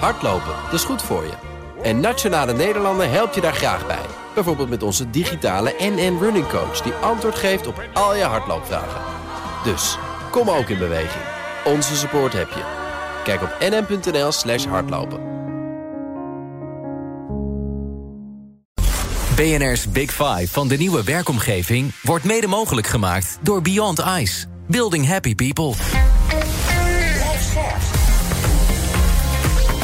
Hardlopen, dat is goed voor je. En Nationale Nederlanden helpt je daar graag bij. Bijvoorbeeld met onze digitale NN Running Coach... die antwoord geeft op al je hardloopvragen. Dus, kom ook in beweging. Onze support heb je. Kijk op nn.nl slash hardlopen. BNR's Big Five van de nieuwe werkomgeving... wordt mede mogelijk gemaakt door Beyond Ice. Building happy people.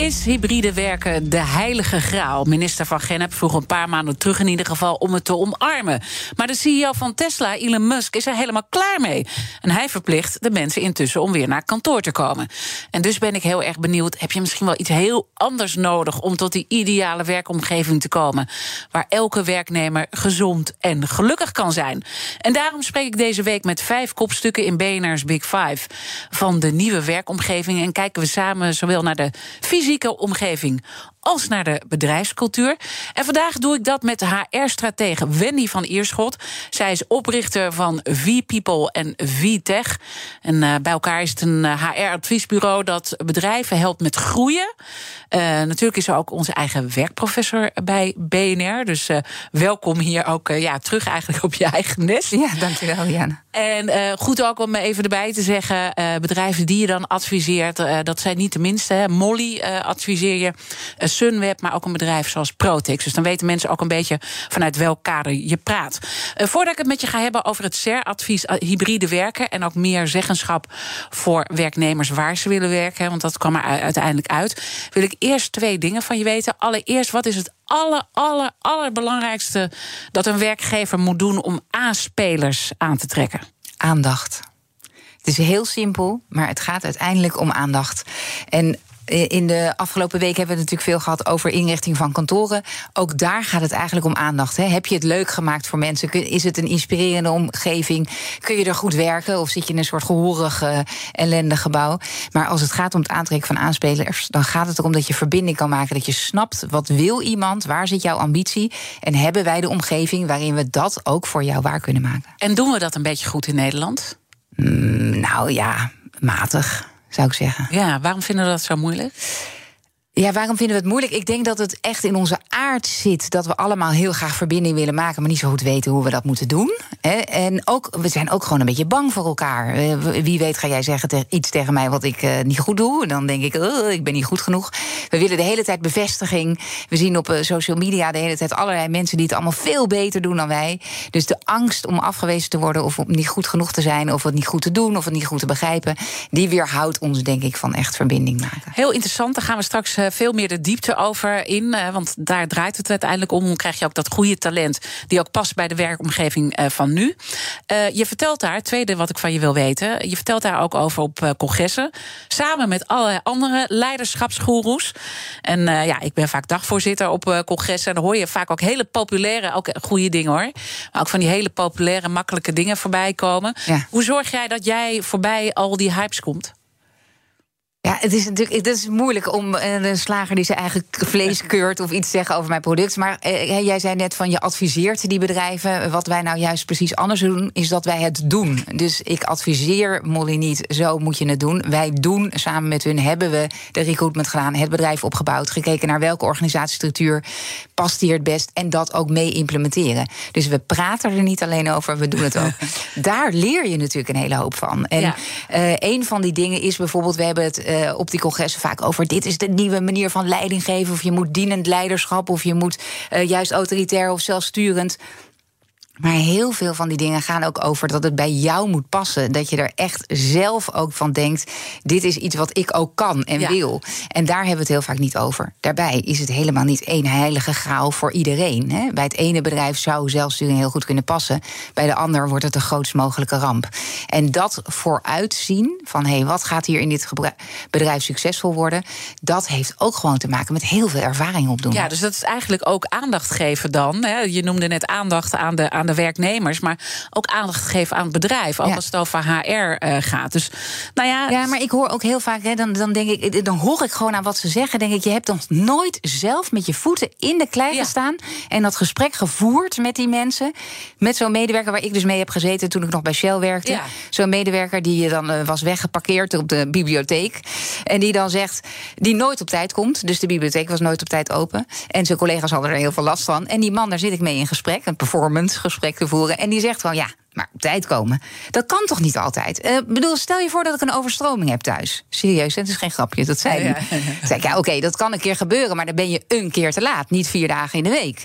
Is hybride werken de heilige graal? Minister van Gennep vroeg een paar maanden terug in ieder geval om het te omarmen. Maar de CEO van Tesla, Elon Musk, is er helemaal klaar mee. En hij verplicht de mensen intussen om weer naar kantoor te komen. En dus ben ik heel erg benieuwd, heb je misschien wel iets heel anders nodig om tot die ideale werkomgeving te komen? Waar elke werknemer gezond en gelukkig kan zijn. En daarom spreek ik deze week met vijf kopstukken in BNR's Big Five van de nieuwe werkomgeving. En kijken we samen zowel naar de fysieke omgeving als naar de bedrijfscultuur. En vandaag doe ik dat met HR-stratege Wendy van Ierschot. Zij is oprichter van V-People en V-Tech. En uh, bij elkaar is het een HR-adviesbureau dat bedrijven helpt met groeien. Uh, natuurlijk is er ook onze eigen werkprofessor bij BNR. Dus uh, welkom hier ook ja, terug eigenlijk op je eigen nest. Ja, dankjewel, Jan. En goed ook om even erbij te zeggen... bedrijven die je dan adviseert, dat zijn niet de minste. Hè. Molly adviseer je... Sunweb, maar ook een bedrijf zoals Protex. Dus dan weten mensen ook een beetje vanuit welk kader je praat. Uh, voordat ik het met je ga hebben over het SER-advies hybride werken en ook meer zeggenschap voor werknemers waar ze willen werken, want dat kwam er uiteindelijk uit, wil ik eerst twee dingen van je weten. Allereerst, wat is het aller, aller, allerbelangrijkste dat een werkgever moet doen om aanspelers aan te trekken? Aandacht. Het is heel simpel, maar het gaat uiteindelijk om aandacht. En in de afgelopen week hebben we het natuurlijk veel gehad over inrichting van kantoren. Ook daar gaat het eigenlijk om aandacht. Hè. Heb je het leuk gemaakt voor mensen? Is het een inspirerende omgeving? Kun je er goed werken? Of zit je in een soort gehorig, uh, ellendig gebouw? Maar als het gaat om het aantrekken van aanspelers, dan gaat het erom dat je verbinding kan maken. Dat je snapt wat wil iemand, waar zit jouw ambitie? En hebben wij de omgeving waarin we dat ook voor jou waar kunnen maken? En doen we dat een beetje goed in Nederland? Mm, nou ja, matig zou ik zeggen. Ja, waarom vinden we dat zo moeilijk? Ja, waarom vinden we het moeilijk? Ik denk dat het echt in onze aard zit dat we allemaal heel graag verbinding willen maken, maar niet zo goed weten hoe we dat moeten doen. En ook, we zijn ook gewoon een beetje bang voor elkaar. Eh, wie weet ga jij zeggen iets tegen mij wat ik eh, niet goed doe? Dan denk ik, oh, ik ben niet goed genoeg. We willen de hele tijd bevestiging. We zien op eh, social media de hele tijd allerlei mensen die het allemaal veel beter doen dan wij. Dus de angst om afgewezen te worden of om niet goed genoeg te zijn, of het niet goed te doen, of het niet goed te begrijpen, die weerhoudt ons, denk ik, van echt verbinding maken. Heel interessant. Dan gaan we straks veel meer de diepte over in. Eh, want daar draait het uiteindelijk om. Hoe krijg je ook dat goede talent die ook past bij de werkomgeving eh, van nu? Eh, je vertelt daar, tweede wat ik van je wil weten. Je vertelt daar ook over op congressen. Samen met allerlei andere leiderschapsgoeroes. En ja, ik ben vaak dagvoorzitter op congressen. En dan hoor je vaak ook hele populaire, ook goede dingen hoor. Maar ook van die hele populaire, makkelijke dingen voorbij komen. Hoe zorg jij dat jij voorbij al die hypes komt? Ja, het is natuurlijk het is moeilijk om eh, een slager die zijn eigen vlees keurt of iets zeggen over mijn product. Maar eh, jij zei net van je adviseert die bedrijven. Wat wij nou juist precies anders doen, is dat wij het doen. Dus ik adviseer Molly niet, zo moet je het doen. Wij doen samen met hun, hebben we de recruitment gedaan, het bedrijf opgebouwd, gekeken naar welke organisatiestructuur past hier het best en dat ook mee implementeren. Dus we praten er niet alleen over, we doen het ook. Daar leer je natuurlijk een hele hoop van. En ja. uh, een van die dingen is bijvoorbeeld, we hebben het uh, op die congressen vaak over. Dit is de nieuwe manier van leiding geven. Of je moet dienend leiderschap. Of je moet uh, juist autoritair of zelfsturend. Maar heel veel van die dingen gaan ook over dat het bij jou moet passen. Dat je er echt zelf ook van denkt: dit is iets wat ik ook kan en wil. En daar hebben we het heel vaak niet over. Daarbij is het helemaal niet één heilige graal voor iedereen. Hè. Bij het ene bedrijf zou zelfsturing heel goed kunnen passen. Bij de ander wordt het de grootst mogelijke ramp. En dat vooruitzien van hé, hey, wat gaat hier in dit bedrijf succesvol worden, dat heeft ook gewoon te maken met heel veel ervaring opdoen. Ja, dus dat is eigenlijk ook aandacht geven dan. Hè. Je noemde net aandacht aan de, aan de de werknemers, maar ook aandacht geven aan het bedrijf. Ook Ja. als het over HR eh, gaat. Dus nou ja, Ja, maar ik hoor ook heel vaak, hè, dan, dan denk ik, dan hoor ik gewoon aan wat ze zeggen. Denk ik, je hebt nog nooit zelf met je voeten in de klei Ja. gestaan en dat gesprek gevoerd met die mensen. Met zo'n medewerker waar ik dus mee heb gezeten toen ik nog bij Shell werkte. Ja. Zo'n medewerker die dan eh, was weggeparkeerd op de bibliotheek. En die dan zegt, die nooit op tijd komt. Dus de bibliotheek was nooit op tijd open. En zijn collega's hadden er heel veel last van. En die man, daar zit ik mee in gesprek, een performance gesprek te voeren. En die zegt van ja. Maar op tijd komen, dat kan toch niet altijd? Ik bedoel, stel je voor dat ik een overstroming heb thuis. Serieus, het is geen grapje, dat zei hij. ja, ja. Toen zei ik, ja, oké, dat kan een keer gebeuren, maar dan ben je een keer te laat. Niet vier dagen in de week.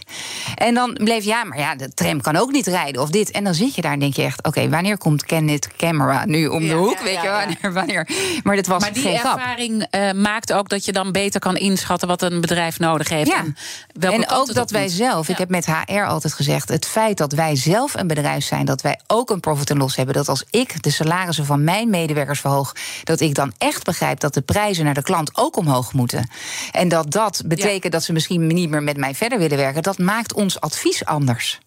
En dan bleef, ja, maar ja, de tram kan ook niet rijden of dit. En dan zit je daar en denk je echt, oké, wanneer komt Kenneth Camera nu om de hoek? weet je, wanneer, wanneer? Maar dat was Maar die geen grap. ervaring eh, maakt ook dat je dan beter kan inschatten wat een bedrijf nodig heeft. Ja. En, welke En ook dat wij moet. zelf, ik heb met HR altijd gezegd, het feit dat wij zelf een bedrijf zijn, dat wij ook een profit en loss hebben, dat als ik de salarissen van mijn medewerkers verhoog, dat ik dan echt begrijp dat de prijzen naar de klant ook omhoog moeten. En dat dat betekent dat ze misschien niet meer met mij verder willen werken, dat maakt ons advies anders.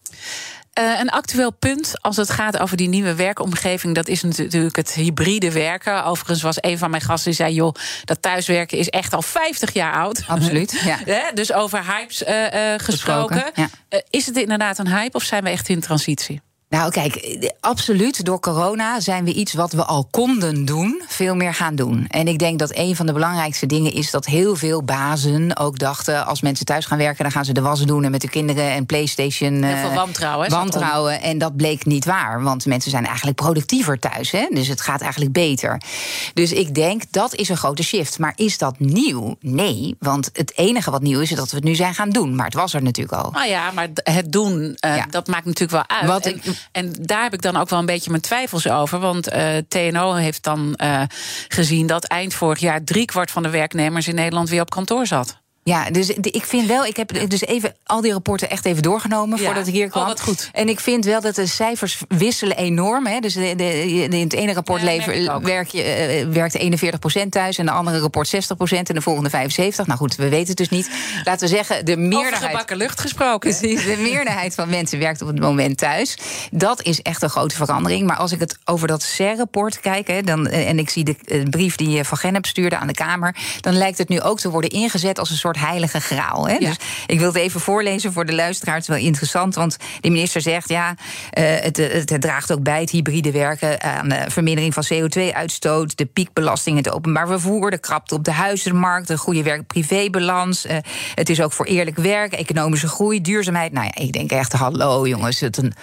Eh, een actueel punt als het gaat over die nieuwe werkomgeving, dat is natuurlijk het hybride werken. Overigens was een van mijn gasten die zei: joh, dat thuiswerken is echt al 50 jaar oud. Absoluut. Ja. Dus over hypes eh, eh, gesproken. Gesproken, ja. Is het inderdaad een hype of zijn we echt in transitie? Nou, kijk, eh, absoluut. Door corona zijn we iets wat we al konden doen, veel meer gaan doen. En ik denk dat een van de belangrijkste dingen is dat heel veel bazen ook dachten: als mensen thuis gaan werken, dan gaan ze de was doen en met de kinderen en PlayStation. Heel eh, veel wantrouwen. zat erom. wantrouwen. En dat bleek niet waar. Want mensen zijn eigenlijk productiever thuis. Hè? Dus het gaat eigenlijk beter. Dus ik denk dat is een grote shift. Maar is dat nieuw? Nee. Want het enige wat nieuw is, is dat we het nu zijn gaan doen. Maar het was er natuurlijk al. Nou ja, maar het doen, eh, Ja. dat maakt natuurlijk wel uit. Wat ik- en daar heb ik dan ook wel een beetje mijn twijfels over. Want eh, TNO heeft dan eh, gezien dat eind vorig jaar driekwart van de werknemers in Nederland weer op kantoor zat. Ja, dus ik vind wel, ik heb dus even al die rapporten echt even doorgenomen Ja. voordat ik hier Oh, kwam. wat goed. En ik vind wel dat de cijfers wisselen enorm. Hè. Dus de, de- de- in het ene rapport Ja, lever, werk je, eh, werkt 41% thuis en de andere rapport 60% en de volgende 75%. Nou goed, we weten het dus niet. Laten we zeggen, de Over meerderheid. gebakken lucht gesproken. Precies, de meerderheid van mensen werkt op het moment thuis. Dat is echt een grote verandering. Maar als ik het over dat CER-rapport kijk... Hè, dan, eh, en ik zie de eh, brief die Van Gennep stuurde aan de Kamer... dan lijkt het nu ook te worden ingezet als een soort heilige graal. Hè? Ja. Dus ik wil het even voorlezen voor de luisteraar. Het is wel interessant, want de minister zegt... ja, eh, het, het, draagt ook bij het hybride werken... aan de vermindering van CO2-uitstoot... de piekbelasting in het openbaar vervoer... de krapte op de huizenmarkt, de goede werk-privébalans. eh, het is ook voor eerlijk werk, economische groei, duurzaamheid. Nou ja, ik denk echt, hallo jongens, het een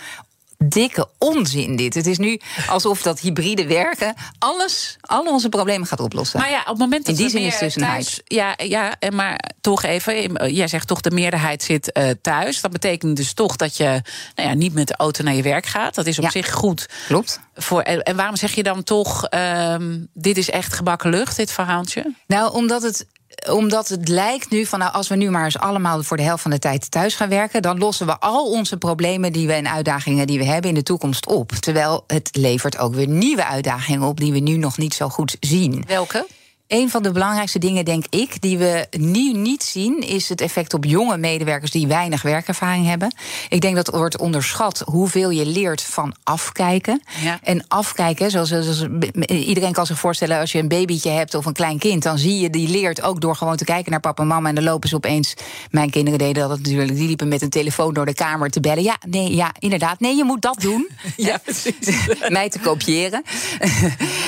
dikke onzin dit. Het is nu alsof dat hybride werken alles, al onze problemen gaat oplossen. Maar ja, op het moment dat In die zin is dus een thuis, ja, ja, en maar toch even. Jij zegt toch de meerderheid zit eh, thuis. Dat betekent dus toch dat je nou ja, niet met de auto naar je werk gaat. Dat is op Ja. zich goed. Klopt. Voor, en, en waarom zeg je dan toch, ehm, dit is echt gebakken lucht, dit verhaaltje? Nou, omdat het omdat het lijkt nu van, nou, als we nu maar eens allemaal voor de helft van de tijd thuis gaan werken, dan lossen we al onze problemen die we en uitdagingen die we hebben in de toekomst op. Terwijl het levert ook weer nieuwe uitdagingen op die we nu nog niet zo goed zien. Welke? Een van de belangrijkste dingen, denk ik, die we nu niet zien, is het effect op jonge medewerkers die weinig werkervaring hebben. Ik denk dat wordt onderschat hoeveel je leert van afkijken. Ja. En afkijken, zoals, zoals iedereen kan zich voorstellen, als je een babytje hebt of een klein kind, dan zie je die leert ook door gewoon te kijken naar papa en mama. En dan lopen ze opeens. Mijn kinderen deden dat natuurlijk. Die liepen met een telefoon door de kamer te bellen. Ja, nee, ja, inderdaad. Nee, je moet dat doen. Ja, precies. mij te kopiëren.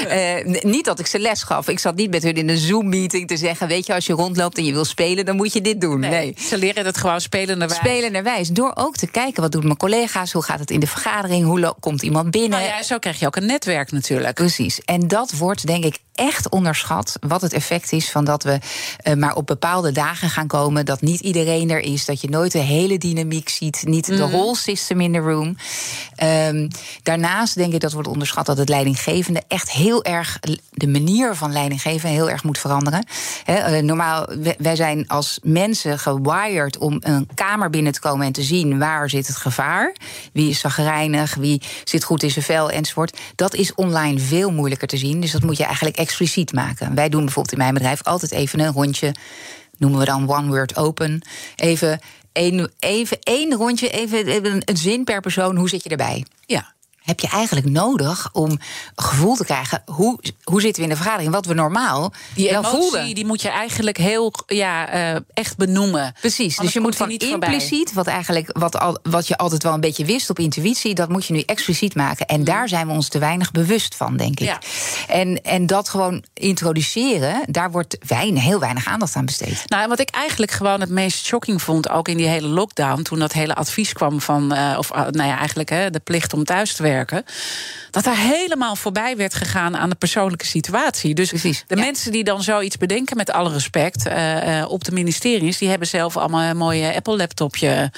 Eh, niet dat ik ze les gaf. Ik zat niet met hun in een Zoom-meeting te zeggen... weet je, als je rondloopt en je wil spelen, dan moet je dit doen. Nee. Ze leren het gewoon spelenderwijs. Spelenderwijs. Door ook te kijken, wat doen mijn collega's? Hoe gaat het in de vergadering? Hoe komt iemand binnen? Nou ja, zo krijg je ook een netwerk natuurlijk. Precies. En dat wordt denk ik echt onderschat. Wat het effect is van dat we eh, maar op bepaalde dagen gaan komen. Dat niet iedereen er is. Dat je nooit de hele dynamiek ziet. Niet de whole system in the room. Ehm, daarnaast denk ik dat wordt onderschat dat het leidinggevende echt heel erg. de manier van leidinggeven heel erg moet veranderen. Eh, normaal, wij- zijn als mensen gewired om een kamer binnen te komen en te zien waar zit het gevaar. Wie is zagrijnig, wie zit goed in zijn vel enzovoort. Dat is online veel moeilijker te zien. Dus dat moet je eigenlijk expliciet maken. Wij doen bijvoorbeeld in mijn bedrijf altijd even een rondje. Noemen we dan one word open. Even één, even rondje, even, een zin per persoon. Hoe zit je erbij? Ja. Heb je eigenlijk nodig om gevoel te krijgen... hoe, hoe zitten we in de vergadering? Wat we normaal Die wel emotie voelden. die moet je eigenlijk heel ja, eh, echt benoemen. Precies, dus je moet van impliciet, wat, eigenlijk, wat, al, wat je altijd wel een beetje wist op intuïtie... dat moet je nu expliciet maken. En daar zijn we ons te weinig bewust van, denk ik. Ja. En, en dat gewoon introduceren, daar wordt weinig, heel weinig aandacht aan besteed. Nou, en wat ik eigenlijk gewoon het meest shocking vond, ook in die hele lockdown, toen dat hele advies kwam van, eh, of eh, nou ja, eigenlijk hè, de plicht om thuis te werken, dat daar helemaal voorbij werd gegaan aan de persoonlijke situatie. Dus Precies, de ja. mensen die dan zoiets bedenken, met alle respect, eh, eh, op de ministeries, die hebben zelf allemaal een mooie Apple-laptopje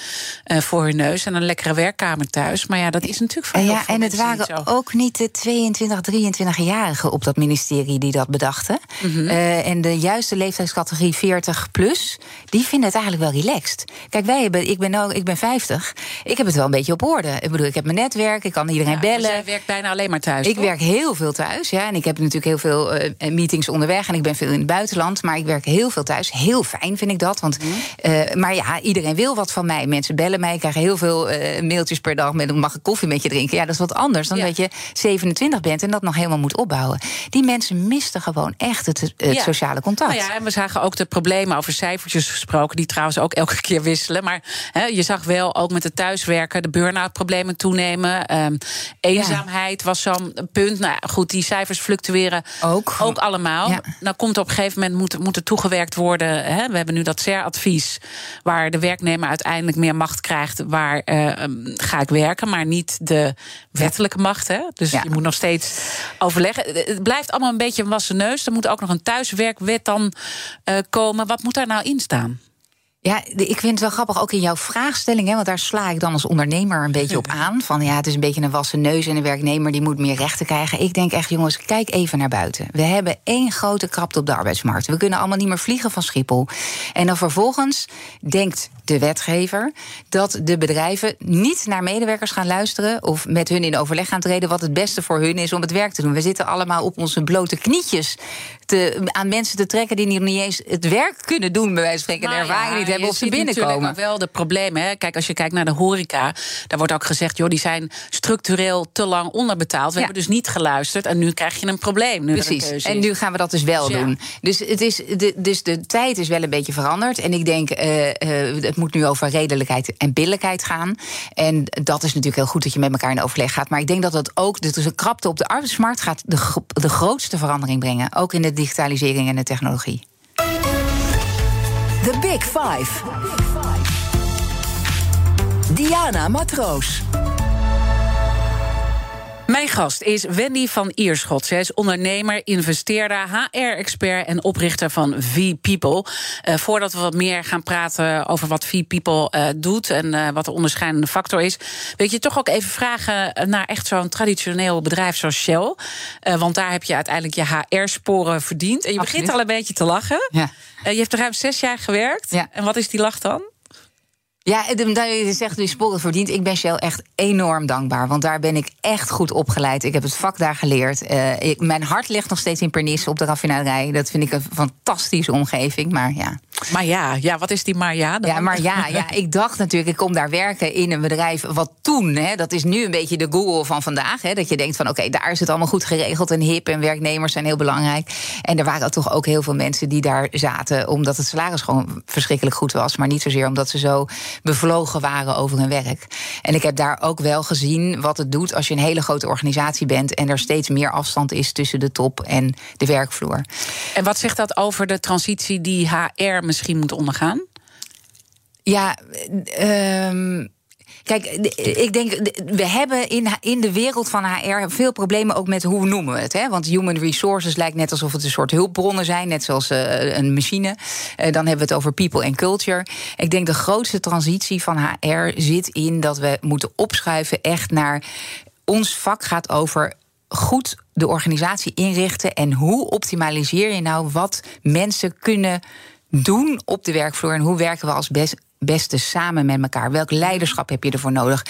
eh, voor hun neus en een lekkere werkkamer thuis. Maar ja, dat is natuurlijk voor ja, veel en het waren niet ook niet de 22, 23-jarigen op dat ministerie die dat bedachten. Eh, en de juiste leeftijdscategorie 40 plus, die vinden het eigenlijk wel relaxed. Kijk, wij hebben, ik, ben ook, ik ben 50. Ik heb het wel een beetje op orde. Ik bedoel, ik heb mijn netwerk, ik kan iedereen Dus bellen. jij werkt bijna alleen maar thuis. Ik toch? werk heel veel thuis, ja. En ik heb natuurlijk heel veel eh, meetings onderweg. En ik ben veel in het buitenland. Maar ik werk heel veel thuis. Heel fijn vind ik dat. Want, eh, maar ja, iedereen wil wat van mij. Mensen bellen mij. Ik krijg heel veel eh, mailtjes per dag. Met mag ik koffie met je drinken? Ja, dat is wat anders dan Ja. dat je 27 bent en dat nog helemaal moet opbouwen. Die mensen misten gewoon echt het, het Ja. sociale contact. Nou ja, en we zagen ook de problemen over cijfertjes gesproken, die trouwens ook elke keer wisselen. Maar je zag wel ook met het thuiswerken de burn-out problemen toenemen. Ehm, eenzaamheid was zo'n punt. Nou goed, die cijfers fluctueren Ook. ook allemaal. Ja. Nou komt op een gegeven moment moet, moet er toegewerkt worden. Hè, we hebben nu dat CER-advies, waar de werknemer uiteindelijk meer macht krijgt. Waar eh, ehm, ga ik werken, maar niet de wettelijke macht. Hè? Dus Ja. je moet nog steeds overleggen. Het- Het blijft allemaal een beetje een wassen neus. Er moet ook nog een thuiswerkwet dan eh, komen. Wat moet daar nou in staan? Ja, ik vind het wel grappig, ook in jouw vraagstelling, hè, want daar sla ik dan als ondernemer een beetje op aan. Van ja, het is een beetje een wassen neus en een werknemer die moet meer rechten krijgen. Ik denk echt, jongens, kijk even naar buiten. We hebben één grote krapte op de arbeidsmarkt. We kunnen allemaal niet meer vliegen van Schiphol. En dan vervolgens denkt de wetgever dat de bedrijven niet naar medewerkers gaan luisteren of met hun in overleg gaan treden wat het beste voor hun is om het werk te doen. We zitten allemaal op onze blote knietjes te, aan mensen te trekken die niet eens het werk kunnen doen, bij wijze van spreken, en ervaring ja, niet hebben of ze binnenkomen. ook wel de problemen. Hè. Kijk, als je kijkt naar de horeca, daar wordt ook gezegd... joh, die zijn structureel te lang onderbetaald. We Ja. hebben dus niet geluisterd en nu krijg je een probleem. Nu Precies. En nu gaan we dat dus wel Dus ja. doen. Dus, het is, de, dus de tijd is wel een beetje veranderd. En ik denk, eh, het moet nu over redelijkheid en billijkheid gaan. En dat is natuurlijk heel goed dat je met elkaar in overleg gaat. Maar ik denk dat dat ook, dus een krapte op de arbeidsmarkt gaat de, de grootste verandering brengen. Ook in de digitalisering en de technologie. The Big Five. Diana Matroos. Mijn gast is Wendy van Ierschot. Zij is ondernemer, investeerder, HR-expert en oprichter van V-People. Eh, voordat we wat meer gaan praten over wat V-People eh, doet en eh, wat de onderscheidende factor is, wil ik je toch ook even vragen naar echt zo'n traditioneel bedrijf zoals Shell. Want daar heb je uiteindelijk je HR-sporen verdiend. En je Absoluut. begint al een beetje te lachen. Ja. Je hebt er ruim zes jaar gewerkt. Ja. En wat is die lach dan? Ja, de- dat je zegt die sporen verdient. Ik ben Shell echt enorm dankbaar. Want daar ben ik echt goed opgeleid. Ik heb het vak daar geleerd. Eh, ik, mijn hart ligt nog steeds in Pernis op de raffinaderij. Dat vind ik een fantastische omgeving. Maar ja. Maar ja, ja wat is die maar ja? dan? Ja, maar ja, ja, ik dacht natuurlijk, ik kom daar werken in een bedrijf wat toen, hè, dat is nu een beetje de Google van vandaag. Hè, dat je denkt van oké, daar is het allemaal goed geregeld en hip en werknemers zijn heel belangrijk. En er waren toch ook heel veel mensen die daar zaten omdat het salaris gewoon verschrikkelijk goed was. Maar niet zozeer omdat ze zo bevlogen waren over hun werk. En ik heb daar ook wel gezien wat het doet als je een hele grote organisatie bent en er steeds meer afstand is tussen de top en de werkvloer. En wat zegt dat over de transitie die HR misschien moet ondergaan? Ja, ehm Kijk, ik denk, we hebben in, in de wereld van HR veel problemen ook met hoe noemen we het. Hè? Want human resources lijkt net alsof het een soort hulpbronnen zijn, net zoals uh, een machine. Uh, dan hebben we het over people and culture. Ik denk de grootste transitie van HR zit in dat we moeten opschuiven echt naar. Ons vak gaat over goed de organisatie inrichten en hoe optimaliseer je nou wat mensen kunnen doen op de werkvloer en hoe werken we als best beste samen met elkaar? Welk leiderschap heb je ervoor nodig?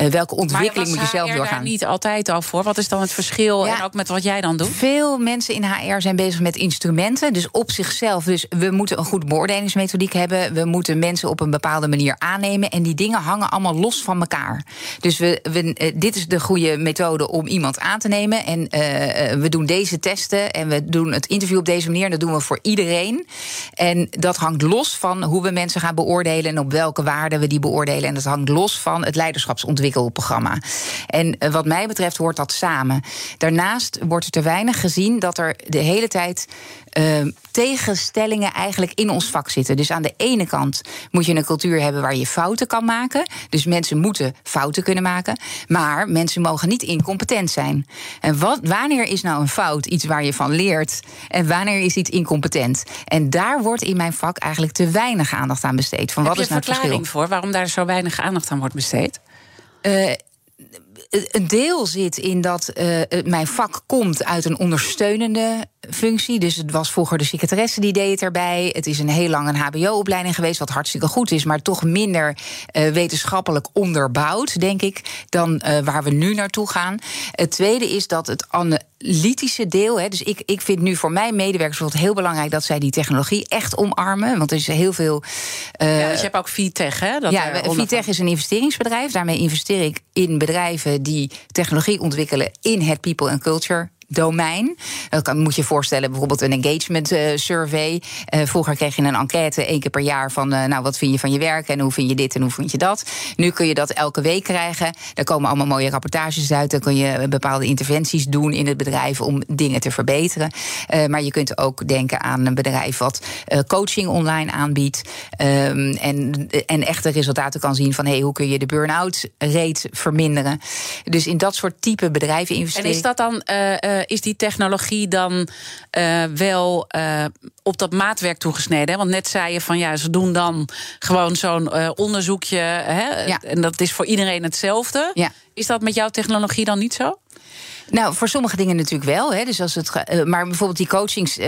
Uh, welke ontwikkeling moet je zelf HR doorgaan? daar niet altijd al voor? Wat is dan het verschil? Ja. En ook met wat jij dan doet? Veel mensen in HR zijn bezig met instrumenten. Dus op zichzelf. Dus we moeten een goede beoordelingsmethodiek hebben. We moeten mensen op een bepaalde manier aannemen. En die dingen hangen allemaal los van elkaar. Dus we, we, eh, dit is de goede methode om iemand aan te nemen. En eh, eh, we doen deze testen. En we doen het interview op deze manier. En dat doen we voor iedereen. En dat hangt los van hoe we mensen gaan beoordelen. En op welke waarden we die beoordelen. En dat hangt los van het leiderschapsontwikkelprogramma. En eh, wat mij betreft hoort dat samen. Daarnaast wordt er te weinig gezien dat er de hele tijd uh, tegenstellingen eigenlijk in ons vak zitten. Dus aan de ene kant moet je een cultuur hebben waar je fouten kan maken. Dus mensen moeten fouten kunnen maken. Maar mensen mogen niet incompetent zijn. En wat, wanneer is nou een fout iets waar je van leert? En wanneer is iets incompetent? En daar wordt in mijn vak eigenlijk te weinig aandacht aan besteed. Van wat is nou een het verschil? verklaring voor waarom daar zo weinig aandacht aan wordt besteed? Uh, een deel zit in dat uh, mijn vak komt uit een ondersteunende functie. Dus het was vroeger de secretaresse die deed het erbij. Het is een heel lang een HBO-opleiding geweest, wat hartstikke goed is, maar toch minder uh, wetenschappelijk onderbouwd, denk ik, dan uh, waar we nu naartoe gaan. Het tweede is dat het analytische deel. Hè, dus ik, ik vind nu voor mijn medewerkers bijvoorbeeld heel belangrijk dat zij die technologie echt omarmen. Want er is heel veel. Uh, ja, dus je hebt ook Vitech, hè? Dat ja, Vitech is een investeringsbedrijf. Daarmee investeer ik in bedrijven die technologie ontwikkelen in het people and culture domein. Dat moet je voorstellen, bijvoorbeeld een engagement uh, survey. Uh, vroeger kreeg je een enquête één keer per jaar van, nou, wat vind je van je werk en hoe vind je dit en hoe vind je dat. Nu kun je dat elke week krijgen. Daar komen allemaal mooie rapportages uit. Dan kun je bepaalde interventies doen in het bedrijf om dingen te verbeteren. maar je kunt ook denken aan een bedrijf wat coaching online aanbiedt. Um, en, en echte resultaten kan zien van hey, hoe kun je de burn-out rate verminderen. Dus in dat soort type bedrijven investeren. En is dat dan uh, is die technologie dan uh, wel uh, op dat maatwerk toegesneden? Hè? Want net zei je van ja, ze doen dan gewoon zo'n uh, onderzoekje. Hè? Ja. En dat is voor iedereen hetzelfde. Ja. Is dat met jouw technologie dan niet zo? Nou, voor sommige dingen natuurlijk wel. Hè. Dus als het, uh, maar bijvoorbeeld die coachings, uh,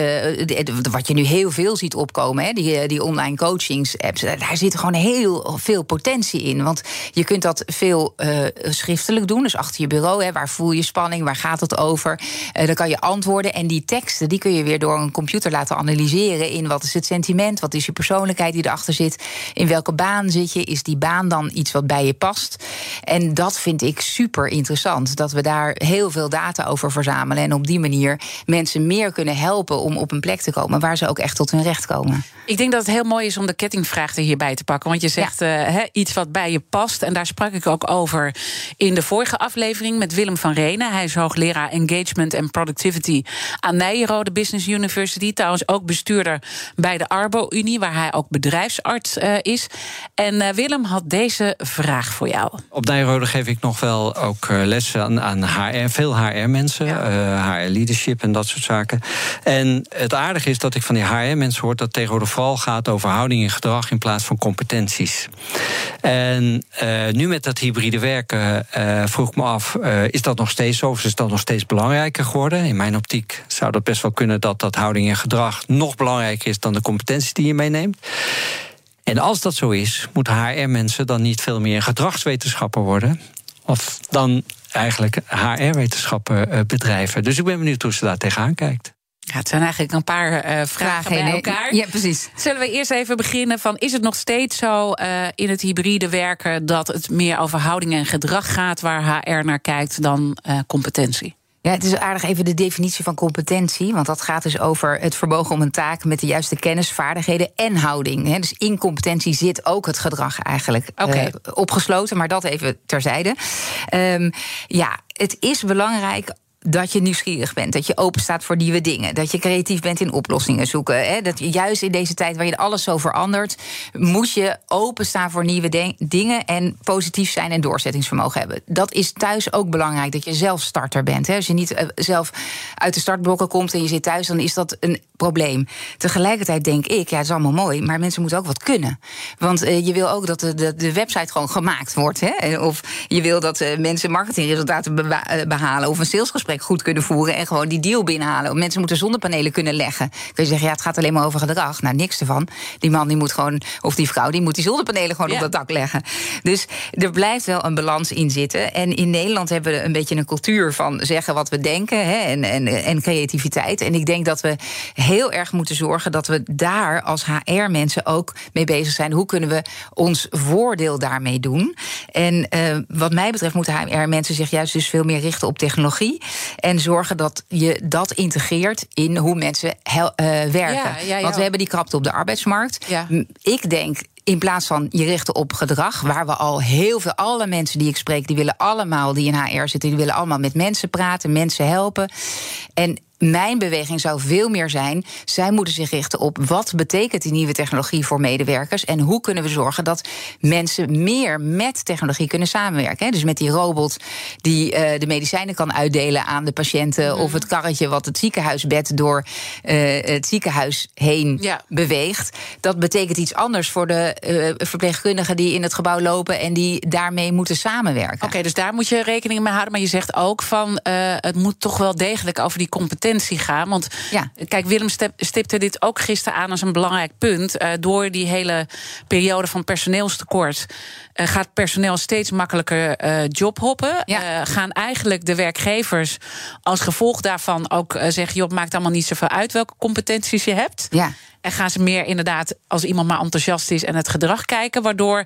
wat je nu heel veel ziet opkomen, hè, die, die online coachings-apps, daar zit gewoon heel veel potentie in. Want je kunt dat veel schriftelijk doen, dus achter je bureau. Hè, waar voel je spanning, waar gaat het over? dan kan je antwoorden. En die teksten, die kun je weer door een computer laten analyseren in wat is het sentiment, wat is je persoonlijkheid die erachter zit, in welke baan zit je, is die baan dan iets wat bij je past? En dat vind ik super interessant, dat we daar heel veel data over verzamelen. En op die manier mensen meer kunnen helpen om op een plek te komen waar ze ook echt tot hun recht komen. Ik denk dat het heel mooi is om de kettingvraag er hierbij te pakken. Want je zegt ja. uh, he, iets wat bij je past. En daar sprak ik ook over in de vorige aflevering met Willem van Renen. Hij is hoogleraar Engagement en Productivity aan Nijrode Business University. Trouwens ook bestuurder bij de Arbo-Unie, waar hij ook bedrijfsarts uh, is. En uh, Willem had deze vraag voor jou. Op Nijrode geef ik nog wel ook lessen aan, aan HR, veel HR-mensen, ja. HR-leadership en dat soort zaken. En het aardige is dat ik van die HR-mensen hoor dat tegenwoordig vooral gaat over houding en gedrag in plaats van competenties. En uh, nu met dat hybride werken uh, vroeg ik me af, is dat nog steeds zo? Of is dat nog steeds belangrijker geworden? In mijn optiek zou dat best wel kunnen dat dat houding en gedrag nog belangrijker is dan de competenties die je meeneemt. En als dat zo is, moeten HR-mensen dan niet veel meer gedragswetenschapper worden? Of dan eigenlijk HR-wetenschappen bedrijven? Dus ik ben benieuwd hoe ze daar tegenaan kijkt. Ja, het zijn eigenlijk een paar uh, vragen, vragen bij elkaar. Ja, precies. Zullen we eerst even beginnen van... is het nog steeds zo uh, in het hybride werken... dat het meer over houding en gedrag gaat... waar HR naar kijkt dan uh, competentie? Ja, het is aardig even de definitie van competentie. Want dat gaat dus over het vermogen om een taak met de juiste kennis, vaardigheden en houding. Hè. Dus in competentie zit ook het gedrag eigenlijk okay. uh, opgesloten. Maar dat even terzijde. Um, ja, het is belangrijk dat je nieuwsgierig bent, dat je open staat voor nieuwe dingen, dat je creatief bent in oplossingen zoeken. Hè? Dat je, juist in deze tijd waar je alles zo verandert, moet je openstaan voor nieuwe dingen en positief zijn en doorzettingsvermogen hebben. Dat is thuis ook belangrijk, dat je zelf starter bent. Hè? Als je niet uh, zelf uit de startblokken komt en je zit thuis, dan is dat een probleem. Tegelijkertijd denk ik, ja, het is allemaal mooi, maar mensen moeten ook wat kunnen. Want uh, je wil ook dat de, de, de, website gewoon gemaakt wordt. Hè? Of je wil dat uh, mensen marketingresultaten beha behalen of een salesgesprek gesprek goed kunnen voeren en gewoon die deal binnenhalen. Mensen moeten zonnepanelen kunnen leggen. Kun je zeggen, ja, het gaat alleen maar over gedrag. Nou, niks ervan. Die man die moet gewoon, of die vrouw, die moet die zonnepanelen gewoon op dat dak leggen. Dus er blijft wel een balans in zitten. En in Nederland hebben we een beetje een cultuur van zeggen wat we denken hè, en, en, en creativiteit. En ik denk dat we heel erg moeten zorgen dat we daar als HR-mensen ook mee bezig zijn. Hoe kunnen we ons voordeel daarmee doen? En uh, wat mij betreft moeten HR-mensen zich juist dus veel meer richten op technologie. En zorgen dat je dat integreert in hoe mensen uh, werken. Ja, ja, Want we hebben die krapte op de arbeidsmarkt. Ik denk in plaats van je richten op gedrag, waar we al heel veel, alle mensen die ik spreek, die willen allemaal, die in HR zitten, die willen allemaal met mensen praten, mensen helpen. En mijn beweging zou veel meer zijn. Zij moeten zich richten op wat betekent die nieuwe technologie voor medewerkers. En hoe kunnen we zorgen dat mensen meer met technologie kunnen samenwerken. Dus met die robot die uh, de medicijnen kan uitdelen aan de patiënten. Mhm. Of het karretje wat het ziekenhuisbed door uh, het ziekenhuis heen ja. beweegt. Dat betekent iets anders voor de uh, verpleegkundigen die in het gebouw lopen en die daarmee moeten samenwerken. Oké, dus daar moet je rekening mee houden. Maar je zegt ook van het moet toch wel degelijk over die competentie gaan. Want ja. kijk, Willem stipte dit ook gisteren aan als een belangrijk punt. Uh, door die hele periode van personeelstekort uh, gaat personeel steeds makkelijker uh, jobhoppen. Ja. gaan eigenlijk de werkgevers als gevolg daarvan ook zeggen: joh, maakt allemaal niet zoveel uit welke competenties je hebt. Ja. En gaan ze meer inderdaad, als iemand maar enthousiast is en het gedrag kijken. Waardoor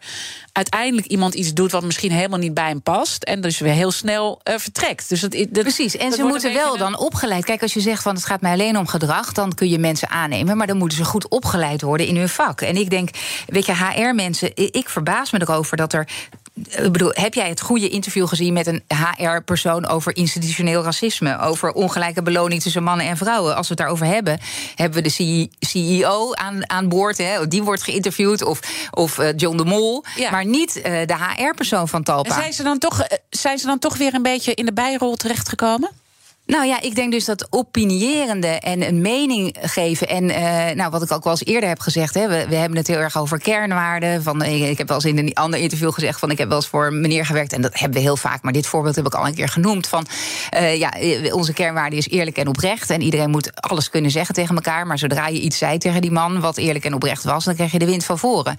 uiteindelijk iemand iets doet wat misschien helemaal niet bij hem past. En dus weer heel snel uh, vertrekt. Dus dat, dat, Precies, en ze moeten wel dan opgeleid. Kijk, als je zegt van het gaat mij alleen om gedrag, dan kun je mensen aannemen. Maar dan moeten ze goed opgeleid worden in hun vak. En ik denk, weet je, HR-mensen, ik verbaas me erover dat er ik bedoel, heb jij het goede interview gezien met een HR-persoon over institutioneel racisme? Over ongelijke beloning tussen mannen en vrouwen? Als we het daarover hebben, hebben we de CEO aan, aan boord. Hè, die wordt geïnterviewd. Of, of eh, John de Mol. Maar niet eh, de HR-persoon van Talpa. zijn ze, dan toch, eh, zijn ze dan toch weer een beetje in de bijrol terechtgekomen? Nou ja, ik denk dus dat opinierende en een mening geven. En uh, nou, wat ik ook wel eens eerder heb gezegd, hè, we, we hebben het heel erg over kernwaarden. Van, ik heb wel eens in een ander interview gezegd van ik heb wel eens voor meneer gewerkt. En dat hebben we heel vaak, maar dit voorbeeld heb ik al een keer genoemd. Van uh, ja, onze kernwaarde is eerlijk en oprecht. En iedereen moet alles kunnen zeggen tegen elkaar. Maar zodra je iets zei tegen die man wat eerlijk en oprecht was, dan krijg je de wind van voren.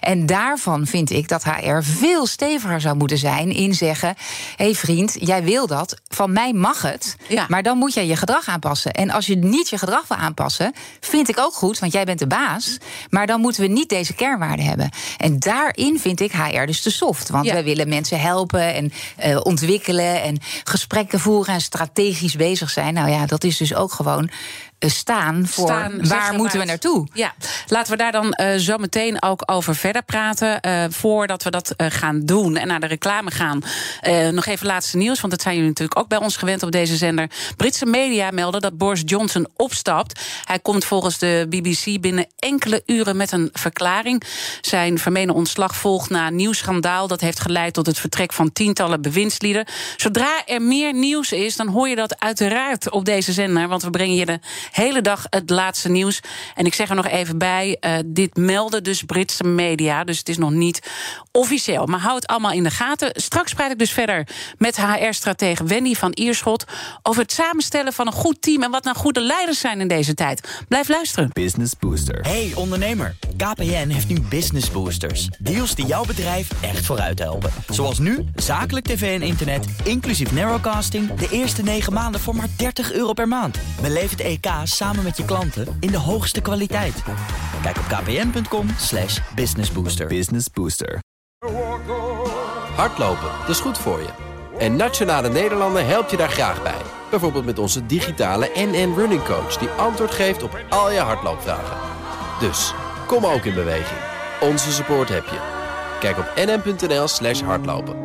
En daarvan vind ik dat HR veel steviger zou moeten zijn in zeggen: hé hey vriend, jij wil dat, van mij mag het. Ja. Maar dan moet je je gedrag aanpassen. En als je niet je gedrag wil aanpassen, vind ik ook goed, want jij bent de baas. Maar dan moeten we niet deze kernwaarden hebben. En daarin vind ik HR dus te soft. Want wij willen mensen helpen en uh, ontwikkelen en gesprekken voeren en strategisch bezig zijn. Nou ja, dat is dus ook gewoon staan voor waar moeten we naartoe. Ja, laten we daar dan uh, zo meteen ook over verder praten. Uh, voordat we dat uh, gaan doen en naar de reclame gaan. nog even laatste nieuws, want dat zijn jullie natuurlijk ook bij ons gewend op deze zender. Britse media melden dat Boris Johnson opstapt. Hij komt volgens de BBC binnen enkele uren met een verklaring. Zijn vermeende ontslag volgt na een nieuw schandaal. Dat heeft geleid tot het vertrek van tientallen bewindslieden. Zodra er meer nieuws is, dan hoor je dat uiteraard op deze zender. Want we brengen je de hele dag het laatste nieuws. En ik zeg er nog even bij, uh, dit melden dus Britse media. Dus het is nog niet officieel. Maar hou het allemaal in de gaten. Straks praat ik dus verder met HR-stratege Wendy van Ierschot... over het samenstellen van een goed team... en wat nou goede leiders zijn in deze tijd. Blijf luisteren. Business Booster. Hey ondernemer, KPN heeft nu Business Boosters. Deals die jouw bedrijf echt vooruit helpen. Zoals nu, zakelijk tv en internet, inclusief narrowcasting... de eerste negen maanden voor maar 30 euro per maand. Beleef het EK samen met je klanten in de hoogste kwaliteit. Kijk op kpn.com slash businessbooster. Business Booster. Hardlopen, dat is goed voor je. En Nationale Nederlanden helpt je daar graag bij. Bijvoorbeeld met onze digitale NN Running Coach... die antwoord geeft op al je hardloopvragen. Dus, kom ook in beweging. Onze support heb je. Kijk op nn.nl slash hardlopen.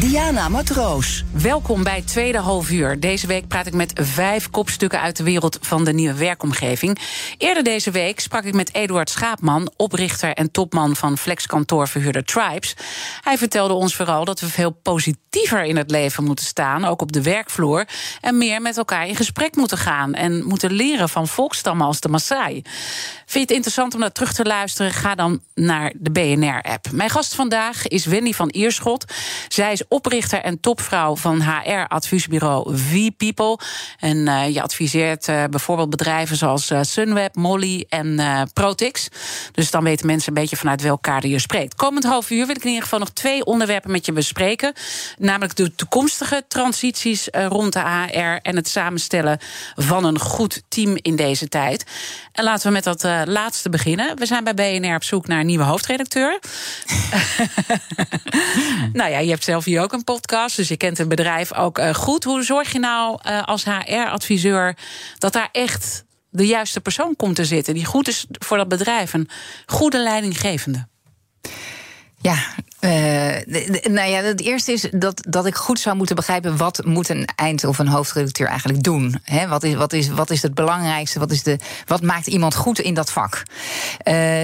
Diana Matroos. Welkom bij Tweede Half Uur. Deze week praat ik met vijf kopstukken uit de wereld van de nieuwe werkomgeving. Eerder deze week sprak ik met Eduard Schaapman, oprichter en topman van flexkantoorverhuurder Tribes. Hij vertelde ons vooral dat we veel positiever in het leven moeten staan, ook op de werkvloer, en meer met elkaar in gesprek moeten gaan en moeten leren van volkstammen als de Maasai. Vind je het interessant om naar terug te luisteren? Ga dan naar de BNR-app. Mijn gast vandaag is Wendy van Ierschot. Zij is oprichter en topvrouw van HR-adviesbureau V-People. En uh, je adviseert uh, bijvoorbeeld bedrijven zoals uh, Sunweb, Molly en Protix. Dus dan weten mensen een beetje vanuit welk kader je spreekt. Komend half uur wil ik in ieder geval nog twee onderwerpen met je bespreken. Namelijk de toekomstige transities rond de HR en het samenstellen van een goed team in deze tijd. En laten we met dat laatste beginnen. We zijn bij BNR op zoek naar een nieuwe hoofdredacteur. nou ja, je hebt zelf hier ook een podcast, dus je kent het bedrijf ook uh, goed. Hoe zorg je nou uh, als HR-adviseur dat daar echt de juiste persoon komt te zitten, die goed is voor dat bedrijf, een goede leidinggevende? Ja, uh, nou ja, het eerste is dat, dat ik goed zou moeten begrijpen... wat moet een eind- of een hoofdredacteur eigenlijk doen? He, wat, is, wat, is, wat is het belangrijkste? Wat, is de, wat maakt iemand goed in dat vak?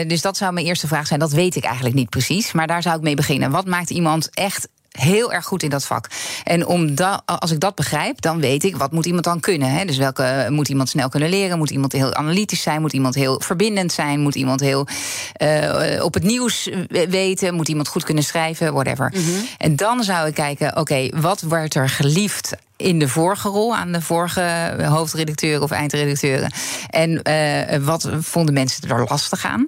Dus dat zou mijn eerste vraag zijn. Dat weet ik eigenlijk niet precies, maar daar zou ik mee beginnen. Wat maakt iemand echt heel erg goed in dat vak. En om da, als ik dat begrijp, dan weet ik wat moet iemand dan kunnen. Hè? Dus welke moet iemand snel kunnen leren? Moet iemand heel analytisch zijn? Moet iemand heel verbindend zijn? Moet iemand heel uh, op het nieuws weten? Moet iemand goed kunnen schrijven? Whatever. Mm -hmm. En dan zou ik kijken, oké, okay, wat werd er geliefd in de vorige rol aan de vorige hoofdredacteuren of eindredacteuren. En uh, wat vonden mensen er lastig aan?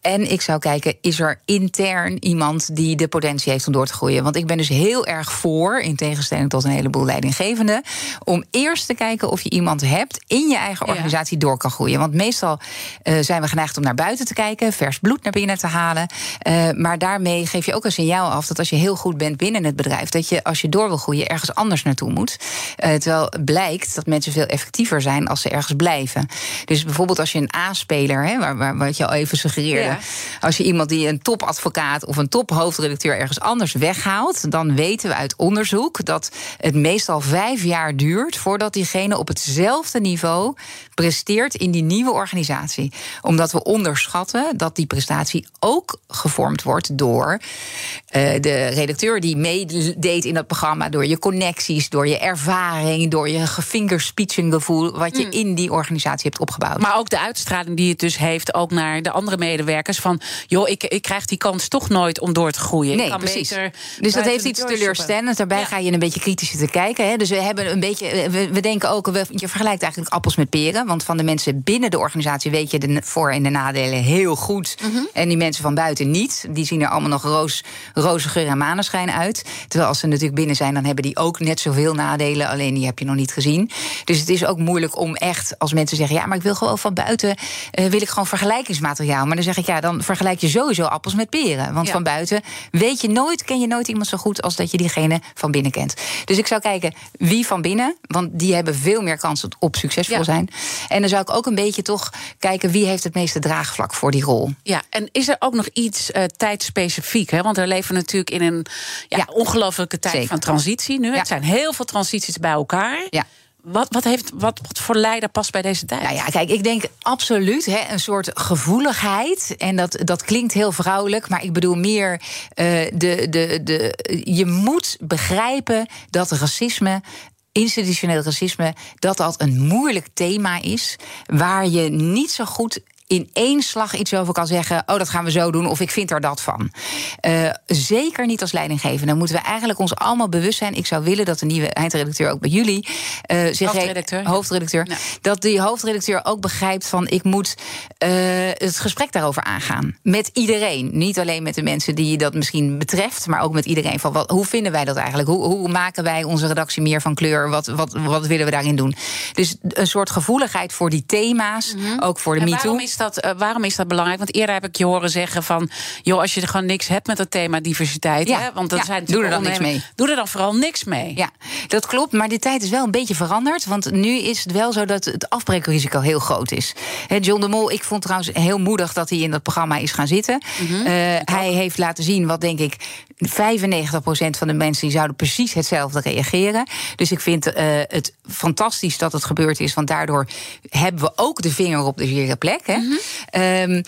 En ik zou kijken, is er intern iemand die de potentie heeft om door te groeien? Want ik ben dus heel erg voor, in tegenstelling tot een heleboel leidinggevenden, om eerst te kijken of je iemand hebt in je eigen organisatie ja. door kan groeien. Want meestal uh, zijn we geneigd om naar buiten te kijken, vers bloed naar binnen te halen. Uh, maar daarmee geef je ook een signaal af dat als je heel goed bent binnen het bedrijf, dat je als je door wil groeien ergens anders naartoe moet. Uh, terwijl blijkt dat mensen veel effectiever zijn als ze ergens blijven. Dus bijvoorbeeld als je een A-speler, hè, waar, waar, wat je al even suggereerde. Ja. Als je iemand die een topadvocaat of een tophoofdredacteur ergens anders weghaalt, dan weten we uit onderzoek dat het meestal vijf jaar duurt voordat diegene op hetzelfde niveau presteert in die nieuwe organisatie. Omdat we onderschatten dat die prestatie ook gevormd wordt door uh, de redacteur die meedeed in dat programma, door je connecties, door je ervaring, door je gevoel wat je mm. in die organisatie hebt opgebouwd. Maar ook de uitstraling die het dus heeft, ook naar de andere medewerkers. Van joh, ik, ik krijg die kans toch nooit om door te groeien. Nee, precies. Dus dat heeft iets teleurstellends. Daarbij ja. ga je een beetje kritisch te kijken. Hè. Dus we hebben een beetje. We, we denken ook, we, je vergelijkt eigenlijk appels met peren. Want van de mensen binnen de organisatie weet je de voor- en de nadelen heel goed. Mm -hmm. En die mensen van buiten niet. Die zien er allemaal nog roos, roze geur en maneschijn uit. Terwijl als ze natuurlijk binnen zijn, dan hebben die ook net zoveel nadelen. Alleen die heb je nog niet gezien. Dus het is ook moeilijk om echt, als mensen zeggen: ja, maar ik wil gewoon van buiten, uh, wil ik gewoon vergelijkingsmateriaal. Maar dan zeg ik ja, dan vergelijk je sowieso appels met peren. Want ja. van buiten weet je nooit, ken je nooit iemand zo goed als dat je diegene van binnen kent. Dus ik zou kijken wie van binnen, want die hebben veel meer kans op succesvol ja. zijn. En dan zou ik ook een beetje toch kijken wie heeft het meeste draagvlak voor die rol. Ja, en is er ook nog iets uh, tijdspecifiek? Hè? Want we leven natuurlijk in een ja, ja. ongelofelijke tijd Zeker. van transitie nu. Ja. Het zijn heel veel transities bij elkaar. Ja. Wat, wat, heeft, wat, wat voor leider past bij deze tijd? Nou ja, kijk, ik denk absoluut hè, een soort gevoeligheid. En dat, dat klinkt heel vrouwelijk, maar ik bedoel meer uh, de, de, de. Je moet begrijpen dat racisme institutioneel racisme, dat dat een moeilijk thema is. Waar je niet zo goed in één slag iets over kan zeggen. Oh, dat gaan we zo doen. Of ik vind er dat van. Uh, zeker niet als leidinggevende. Dan moeten we eigenlijk ons allemaal bewust zijn. Ik zou willen dat de nieuwe eindredacteur ook bij jullie. Uh, zich hoofdredacteur. hoofdredacteur ja. Dat die hoofdredacteur ook begrijpt van. Ik moet uh, het gesprek daarover aangaan. Met iedereen. Niet alleen met de mensen die dat misschien betreft. Maar ook met iedereen. Van wat, hoe vinden wij dat eigenlijk? Hoe, hoe maken wij onze redactie meer van kleur? Wat, wat, wat willen we daarin doen? Dus een soort gevoeligheid voor die thema's. Mm -hmm. Ook voor de MeToo dat, uh, waarom is dat belangrijk? Want eerder heb ik je horen zeggen van... joh, als je er gewoon niks hebt met het thema diversiteit... Ja, hè, want dat ja, zijn doe er dan niks mee. Doe er dan vooral niks mee. Ja, dat klopt, maar die tijd is wel een beetje veranderd. Want nu is het wel zo dat het afbreekrisico heel groot is. He, John de Mol, ik vond trouwens heel moedig... dat hij in dat programma is gaan zitten. Mm -hmm, uh, hij heeft laten zien wat, denk ik, 95% van de mensen die zouden precies hetzelfde reageren. Dus ik vind uh, het fantastisch dat het gebeurd is, want daardoor hebben we ook de vinger op de zere plek. Hè? Mm -hmm. um,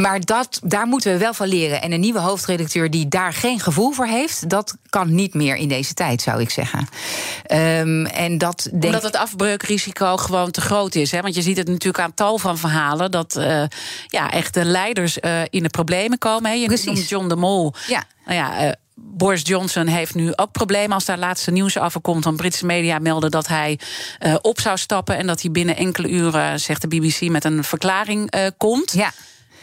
maar dat, daar moeten we wel van leren. En een nieuwe hoofdredacteur die daar geen gevoel voor heeft, dat kan niet meer in deze tijd, zou ik zeggen. Um, en dat denk... Omdat het afbreukrisico gewoon te groot is. Hè? Want je ziet het natuurlijk aan tal van verhalen dat uh, ja, echt de leiders uh, in de problemen komen. Hè? Je Precies. John de Mol. Ja. Nou ja, uh, Boris Johnson heeft nu ook problemen als daar laatste nieuws over komt. Want Britse media melden dat hij uh, op zou stappen en dat hij binnen enkele uren, zegt de BBC, met een verklaring uh, komt. Ja.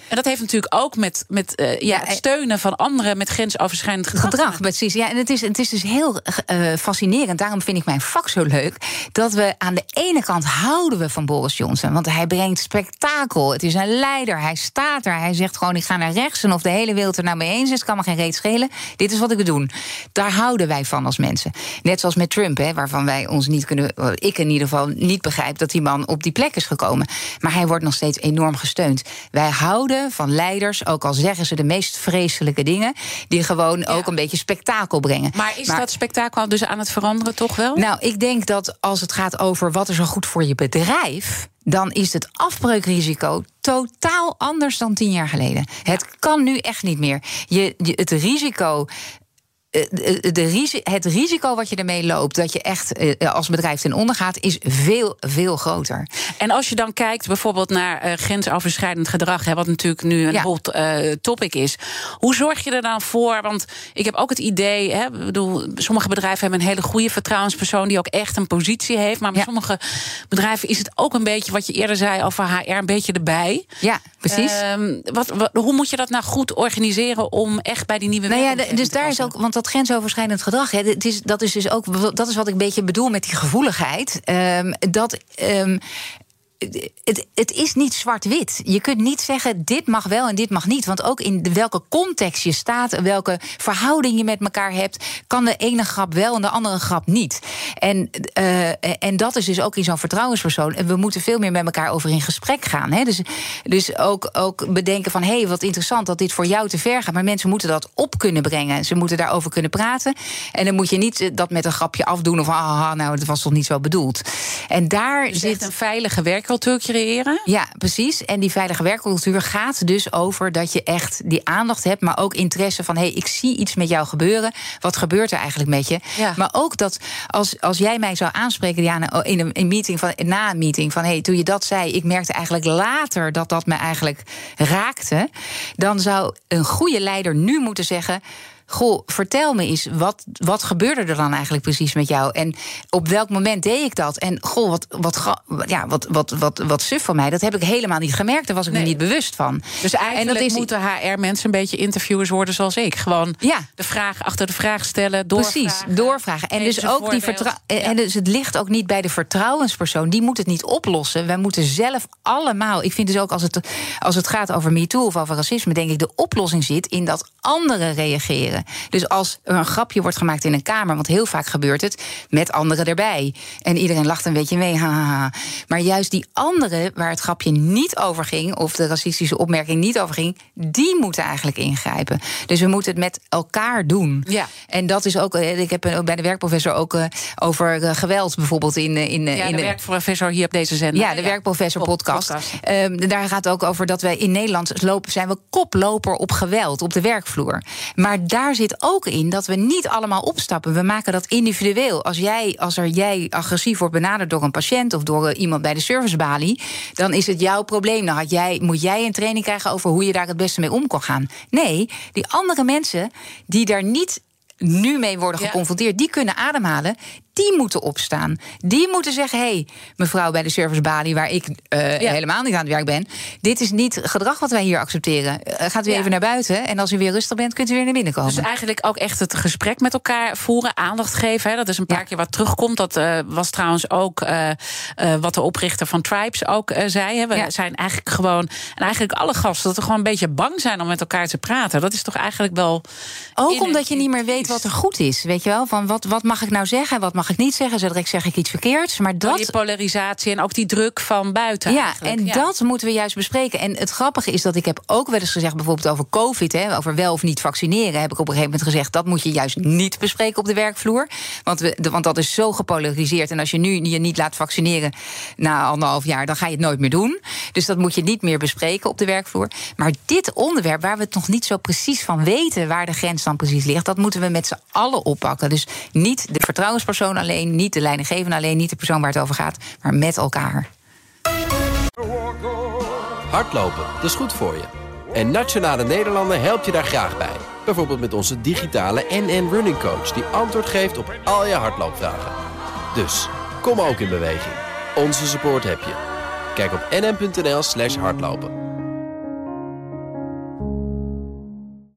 En dat heeft natuurlijk ook met, met uh, ja, het steunen van anderen met grensoverschrijdend gedrag. gedrag precies. Ja, en het is, het is dus heel uh, fascinerend. Daarom vind ik mijn vak zo leuk. Dat we aan de ene kant houden we van Boris Johnson. Want hij brengt spektakel. Het is een leider. Hij staat er. Hij zegt gewoon: ik ga naar rechts. En of de hele wereld er nou mee eens is, kan me geen reet schelen. Dit is wat ik wil doen. Daar houden wij van als mensen. Net zoals met Trump, hè, waarvan wij ons niet kunnen. Ik in ieder geval niet begrijp dat die man op die plek is gekomen. Maar hij wordt nog steeds enorm gesteund. Wij houden van leiders, ook al zeggen ze de meest vreselijke dingen, die gewoon ja. ook een beetje spektakel brengen. Maar is maar, dat spektakel dus aan het veranderen toch wel? Nou, ik denk dat als het gaat over wat is er goed voor je bedrijf, dan is het afbreukrisico totaal anders dan tien jaar geleden. Het kan nu echt niet meer. Je, je, het risico de, het risico wat je ermee loopt, dat je echt als bedrijf ten onder gaat, is veel, veel groter. En als je dan kijkt bijvoorbeeld naar uh, grensoverschrijdend gedrag, hè, wat natuurlijk nu een ja. hot uh, topic is. Hoe zorg je er dan voor? Want ik heb ook het idee, hè, bedoel, sommige bedrijven hebben een hele goede vertrouwenspersoon die ook echt een positie heeft. Maar bij ja. sommige bedrijven is het ook een beetje wat je eerder zei over HR, een beetje erbij. Ja, precies. Uh, wat, wat, hoe moet je dat nou goed organiseren om echt bij die nieuwe nou ja, Dus daar is ook, want dat grensoverschrijdend gedrag, hè, het is, dat is dus ook, dat is wat ik een beetje bedoel met die gevoeligheid. Um, dat. Um, het, het, is niet zwart-wit. Je kunt niet zeggen dit mag wel en dit mag niet. Want ook in welke context je staat, welke verhouding je met elkaar hebt, kan de ene grap wel en de andere grap niet. En, uh, en dat is dus ook in zo'n vertrouwenspersoon. En we moeten veel meer met elkaar over in gesprek gaan. Hè? Dus, dus ook, ook bedenken van hé, hey, wat interessant dat dit voor jou te ver gaat. Maar mensen moeten dat op kunnen brengen. Ze moeten daarover kunnen praten. En dan moet je niet dat met een grapje afdoen of ah, nou, dat was toch niet zo bedoeld. En daar dus zit een veilige werk werkcultuur creëren? Ja, precies. En die veilige werkcultuur gaat dus over dat je echt die aandacht hebt, maar ook interesse van: hé, hey, ik zie iets met jou gebeuren. Wat gebeurt er eigenlijk met je? Ja. Maar ook dat als, als jij mij zou aanspreken, Diana, in een, in meeting van, na een meeting, van hé, hey, toen je dat zei, ik merkte eigenlijk later dat dat me eigenlijk raakte, dan zou een goede leider nu moeten zeggen. Goh, vertel me eens, wat, wat gebeurde er dan eigenlijk precies met jou? En op welk moment deed ik dat? En goh, wat, wat, ja, wat, wat, wat, wat suf van mij. Dat heb ik helemaal niet gemerkt. Daar was ik nee. me niet bewust van. Dus eigenlijk en dat is, moeten HR-mensen een beetje interviewers worden zoals ik. Gewoon ja. de vraag achter de vraag stellen, doorvragen. Precies, doorvragen. En dus, ook die vertrouw- ja. en dus het ligt ook niet bij de vertrouwenspersoon. Die moet het niet oplossen. Wij moeten zelf allemaal... Ik vind dus ook als het, als het gaat over MeToo of over racisme... denk ik de oplossing zit in dat anderen reageren. Dus als er een grapje wordt gemaakt in een kamer, want heel vaak gebeurt het met anderen erbij. En iedereen lacht een beetje mee, haha. Maar juist die anderen waar het grapje niet over ging, of de racistische opmerking niet over ging, die moeten eigenlijk ingrijpen. Dus we moeten het met elkaar doen. Ja. En dat is ook, ik heb bij de werkprofessor ook over geweld bijvoorbeeld in. in ja, in de werkprofessor hier op deze zender. Ja, de werkprofessor podcast. podcast. Um, daar gaat ook over dat wij in Nederland lopen, zijn we koploper op geweld op de werkvloer. Maar daar zit ook in dat we niet allemaal opstappen. We maken dat individueel. Als, jij, als er jij agressief wordt benaderd door een patiënt of door iemand bij de servicebalie, dan is het jouw probleem. Dan had jij, moet jij een training krijgen over hoe je daar het beste mee om kan gaan. Nee, die andere mensen die daar niet nu mee worden geconfronteerd, ja. die kunnen ademhalen die moeten opstaan. Die moeten zeggen: hé, hey, mevrouw bij de servicebalie, waar ik uh, ja. helemaal niet aan het werk ben, dit is niet gedrag wat wij hier accepteren. Uh, gaat u ja. even naar buiten en als u weer rustig bent, kunt u weer naar binnen komen. Dus eigenlijk ook echt het gesprek met elkaar voeren, aandacht geven. Hè. Dat is een paar ja. keer wat terugkomt. Dat uh, was trouwens ook wat de oprichter van Tribes ook zei. Hè. We zijn eigenlijk gewoon, en eigenlijk alle gasten, dat we gewoon een beetje bang zijn om met elkaar te praten. Dat is toch eigenlijk wel. Ook omdat je niet meer weet wat er goed is. Weet je wel? Van wat, wat mag ik nou zeggen? Wat mag mag ik niet zeggen, zo direct zeg ik iets verkeerds. Maar dat. die polarisatie en ook die druk van buiten. Ja, eigenlijk. en Ja. dat moeten we juist bespreken. En het grappige is dat ik heb ook wel eens gezegd, bijvoorbeeld over COVID, hè, over wel of niet vaccineren, heb ik op een gegeven moment gezegd dat moet je juist niet bespreken op de werkvloer. Want, we, de- want dat is zo gepolariseerd. En als je nu je niet laat vaccineren na anderhalf jaar, dan ga je het nooit meer doen. Dus dat moet je niet meer bespreken op de werkvloer. Maar dit onderwerp, waar we het nog niet zo precies van weten waar de grens dan precies ligt, dat moeten we met z'n allen oppakken. Dus niet de vertrouwenspersoon alleen, niet de leidinggevende alleen, niet de persoon waar het over gaat, maar met elkaar. Hardlopen, dat is goed voor je. En Nationale Nederlanden helpt je daar graag bij. Bijvoorbeeld met onze digitale NN Running Coach... die antwoord geeft op al je hardloopvragen. Dus, kom ook in beweging. Onze support heb je. Kijk op nn.nl slash hardlopen.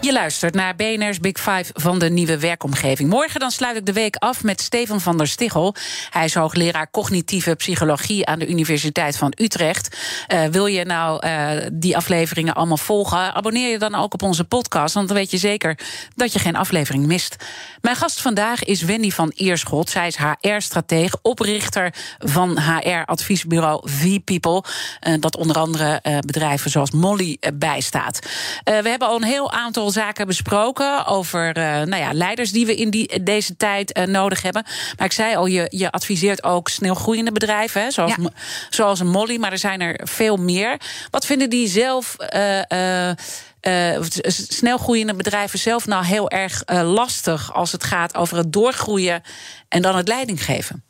Je luistert naar BNR's Big Five van de nieuwe werkomgeving. Morgen dan sluit ik de week af met Steven van der Stichel. Hij is hoogleraar cognitieve psychologie aan de Universiteit van Utrecht. Eh, wil je nou eh, die afleveringen allemaal volgen? Abonneer je dan ook op onze podcast, want dan weet je zeker dat je geen aflevering mist. Mijn gast vandaag is Wendy van Eerschot. Zij is HR-strateeg, oprichter van HR-adviesbureau V-People. eh, dat onder andere bedrijven zoals Molly bijstaat. We hebben al een heel aantal zaken besproken over eh, nou ja, leiders die we in die, deze tijd eh, nodig hebben. Maar ik zei al, je, je adviseert ook snel groeiende bedrijven, hè, zoals, Ja. Zoals een Molly, maar er zijn er veel meer. Wat vinden die zelf. eh, eh, eh, s- snel groeiende bedrijven zelf nou heel erg lastig als het gaat over het doorgroeien en dan het leiding geven?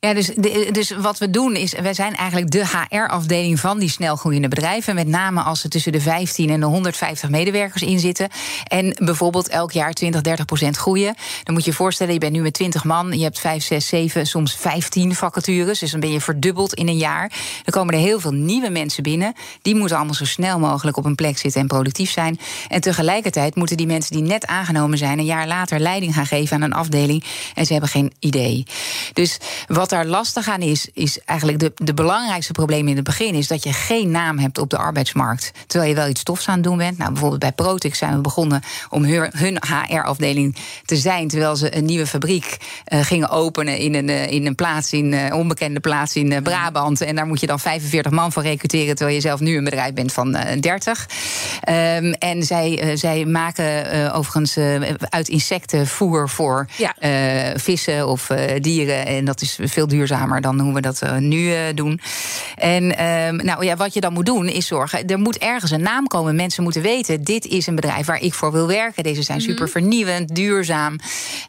Ja, dus, dus wat we doen is, wij zijn eigenlijk de HR-afdeling van die snelgroeiende bedrijven. Met name als er tussen de 15 en de 150 medewerkers in zitten. En bijvoorbeeld elk jaar 20, 30 procent groeien. Dan moet je je voorstellen, je bent nu met 20 man. Je hebt 5, 6, 7, soms 15 vacatures. Dus dan ben je verdubbeld in een jaar. Dan komen er heel veel nieuwe mensen binnen. Die moeten allemaal zo snel mogelijk op een plek zitten en productief zijn. En tegelijkertijd moeten die mensen die net aangenomen zijn... een jaar later leiding gaan geven aan een afdeling. En ze hebben geen idee. Dus wat daar lastig aan is, is eigenlijk de, de belangrijkste probleem in het begin... is dat je geen naam hebt op de arbeidsmarkt. Terwijl je wel iets tofs aan het doen bent. Nou, bijvoorbeeld bij Protix zijn we begonnen om hun, hun HR-afdeling te zijn... terwijl ze een nieuwe fabriek eh, gingen openen in een, eh, in een plaats, in een onbekende plaats in eh, Brabant. En daar moet je dan 45 man voor recruteren... terwijl je zelf nu een bedrijf bent van eh, 30. Ehm, en zij, eh, zij maken eh, overigens eh, uit insecten voer voor Ja. eh, vissen of eh, dieren. En dat is veel duurzamer dan hoe we dat eh, nu eh, doen. En ehm, nou ja, wat je dan moet doen is zorgen. Er moet ergens een naam komen. Mensen moeten weten: dit is een bedrijf waar ik voor wil werken. Deze zijn Mhm. super vernieuwend, duurzaam.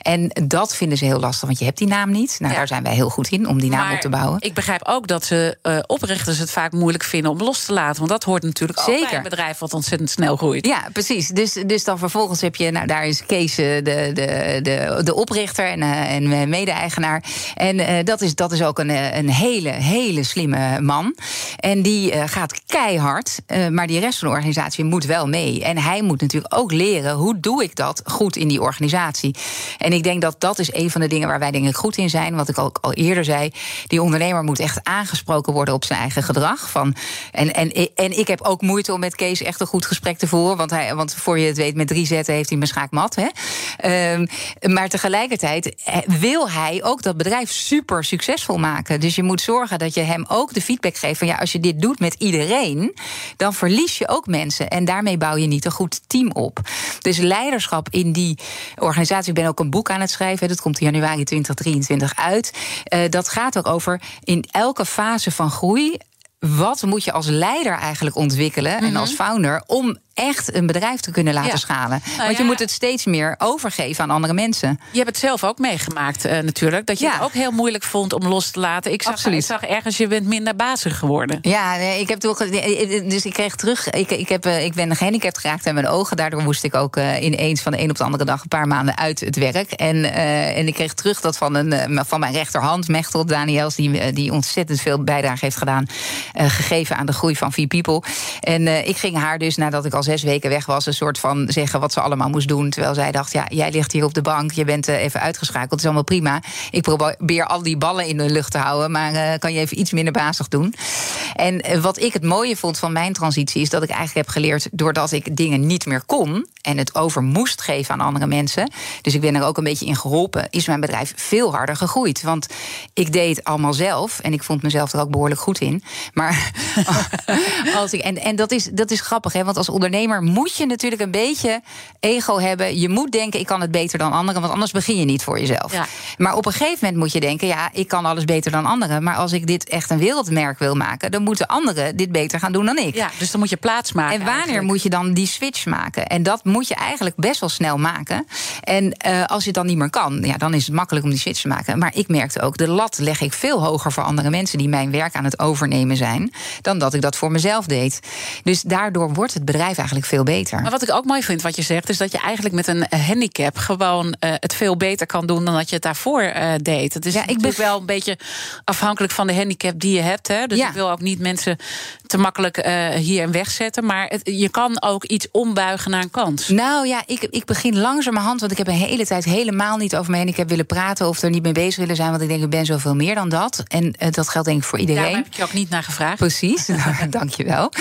En dat vinden ze heel lastig, want je hebt die naam niet. Nou, Ja. daar zijn wij heel goed in om die naam Maar op te bouwen. Ik begrijp ook dat ze eh, oprichters het vaak moeilijk vinden om los te laten. Want dat hoort natuurlijk ook bij Zeker. een bedrijf wat ontzettend snel groeit. Ja, precies. Dus, dus dan vervolgens heb je, nou daar is Kees de, de, de, de oprichter en, en mede-eigenaar. En eh, dat, is, dat is ook een, eh, een hele, hele slimme man. En die eh, gaat keihard, eh, maar die rest van de organisatie moet wel mee. En hij moet natuurlijk ook leren, hoe doe ik dat goed in die organisatie? En ik denk dat dat is een van de dingen waar wij denk ik goed in zijn. Wat ik ook al eerder zei, die ondernemer moet echt aangesproken worden op zijn eigen gedrag. Van, en, en, en ik heb ook moeite om met Kees echt een goed gesprek te voeren. Want, hij, want voor je het weet, met drie zetten heeft hij mijn schaak mat. Hè? Ehm, maar tegelijkertijd wil hij ook dat bedrijf super succesvol maken. Dus je moet zorgen dat je hem ook de feedback geeft van ja, als je dit doet met iedereen, dan verlies je ook mensen. En daarmee bouw je niet een goed team op. Dus leiderschap in die organisatie. Ik ben ook een boek aan het schrijven. Dat komt in januari 2023 uit. Eh, dat gaat ook over in elke fase van groei wat moet je als leider eigenlijk ontwikkelen en als founder om echt een bedrijf te kunnen laten Ja. schalen. Nou Want je ja. moet het steeds meer overgeven aan andere mensen. Je hebt het zelf ook meegemaakt, eh, natuurlijk. Dat je Ja. het ook heel moeilijk vond om los te laten. Ik zag, ik zag ergens, je bent minder bazig geworden. Ja, nee, ik heb toch. Dus ik kreeg terug. Ik, ik, heb, eh, ik ben gehandicapt geraakt aan mijn ogen. Daardoor moest ik ook eh, ineens van de een op de andere dag een paar maanden uit het werk. En, eh, en ik kreeg terug dat van, een, eh, van mijn rechterhand, Mechtel Daniels, die, eh, die ontzettend veel bijdrage heeft gedaan. eh, gegeven aan de groei van V-People. En eh, ik ging haar dus nadat ik al zes weken weg was, een soort van zeggen wat ze allemaal moest doen. Terwijl zij dacht: ja, jij ligt hier op de bank, je bent eh, even uitgeschakeld. Het is allemaal prima. Ik probeer al die ballen in de lucht te houden, maar eh, kan je even iets minder bazig doen. En eh, wat ik het mooie vond van mijn transitie is dat ik eigenlijk heb geleerd doordat ik dingen niet meer kon en het over moest geven aan andere mensen. Dus ik ben er ook een beetje in geholpen. Is mijn bedrijf veel harder gegroeid? Want ik deed het allemaal zelf en ik vond mezelf er ook behoorlijk goed in. Maar als ik, en, en dat, is, dat is grappig, hè? want als ondernemer moet je natuurlijk een beetje ego hebben. Je moet denken: ik kan het beter dan anderen, want anders begin je niet voor jezelf. Ja. Maar op een gegeven moment moet je denken: ja, ik kan alles beter dan anderen. Maar als ik dit echt een wereldmerk wil maken, dan moeten anderen dit beter gaan doen dan ik. Ja, dus dan moet je plaats maken. En wanneer eigenlijk. moet je dan die switch maken? En dat moet je eigenlijk best wel snel maken. En eh, als je dan niet meer kan, ja, dan is het makkelijk om die switch te maken. Maar ik merkte ook, de lat leg ik veel hoger voor andere mensen die mijn werk aan het overnemen zijn, dan dat ik dat voor mezelf deed. Dus daardoor wordt het bedrijf eigenlijk veel beter. Maar wat ik ook mooi vind wat je zegt, is dat je eigenlijk met een handicap gewoon eh, het veel beter kan doen dan dat je het daarvoor eh, deed. Het is Ja, ik beg- wel een beetje afhankelijk van de handicap die je hebt. Hè? Dus Ja. ik wil ook niet mensen te makkelijk eh, hierin wegzetten. Maar het- je kan ook iets ombuigen naar een Nou ja, ik, ik begin langzamerhand, want ik heb een hele tijd helemaal niet over mijn handicap willen praten of er niet mee bezig willen zijn, want ik denk ik ben zoveel meer dan dat. En eh, dat geldt denk ik voor iedereen. Daar heb ik je ook niet naar gevraagd. Precies, nou, dankjewel.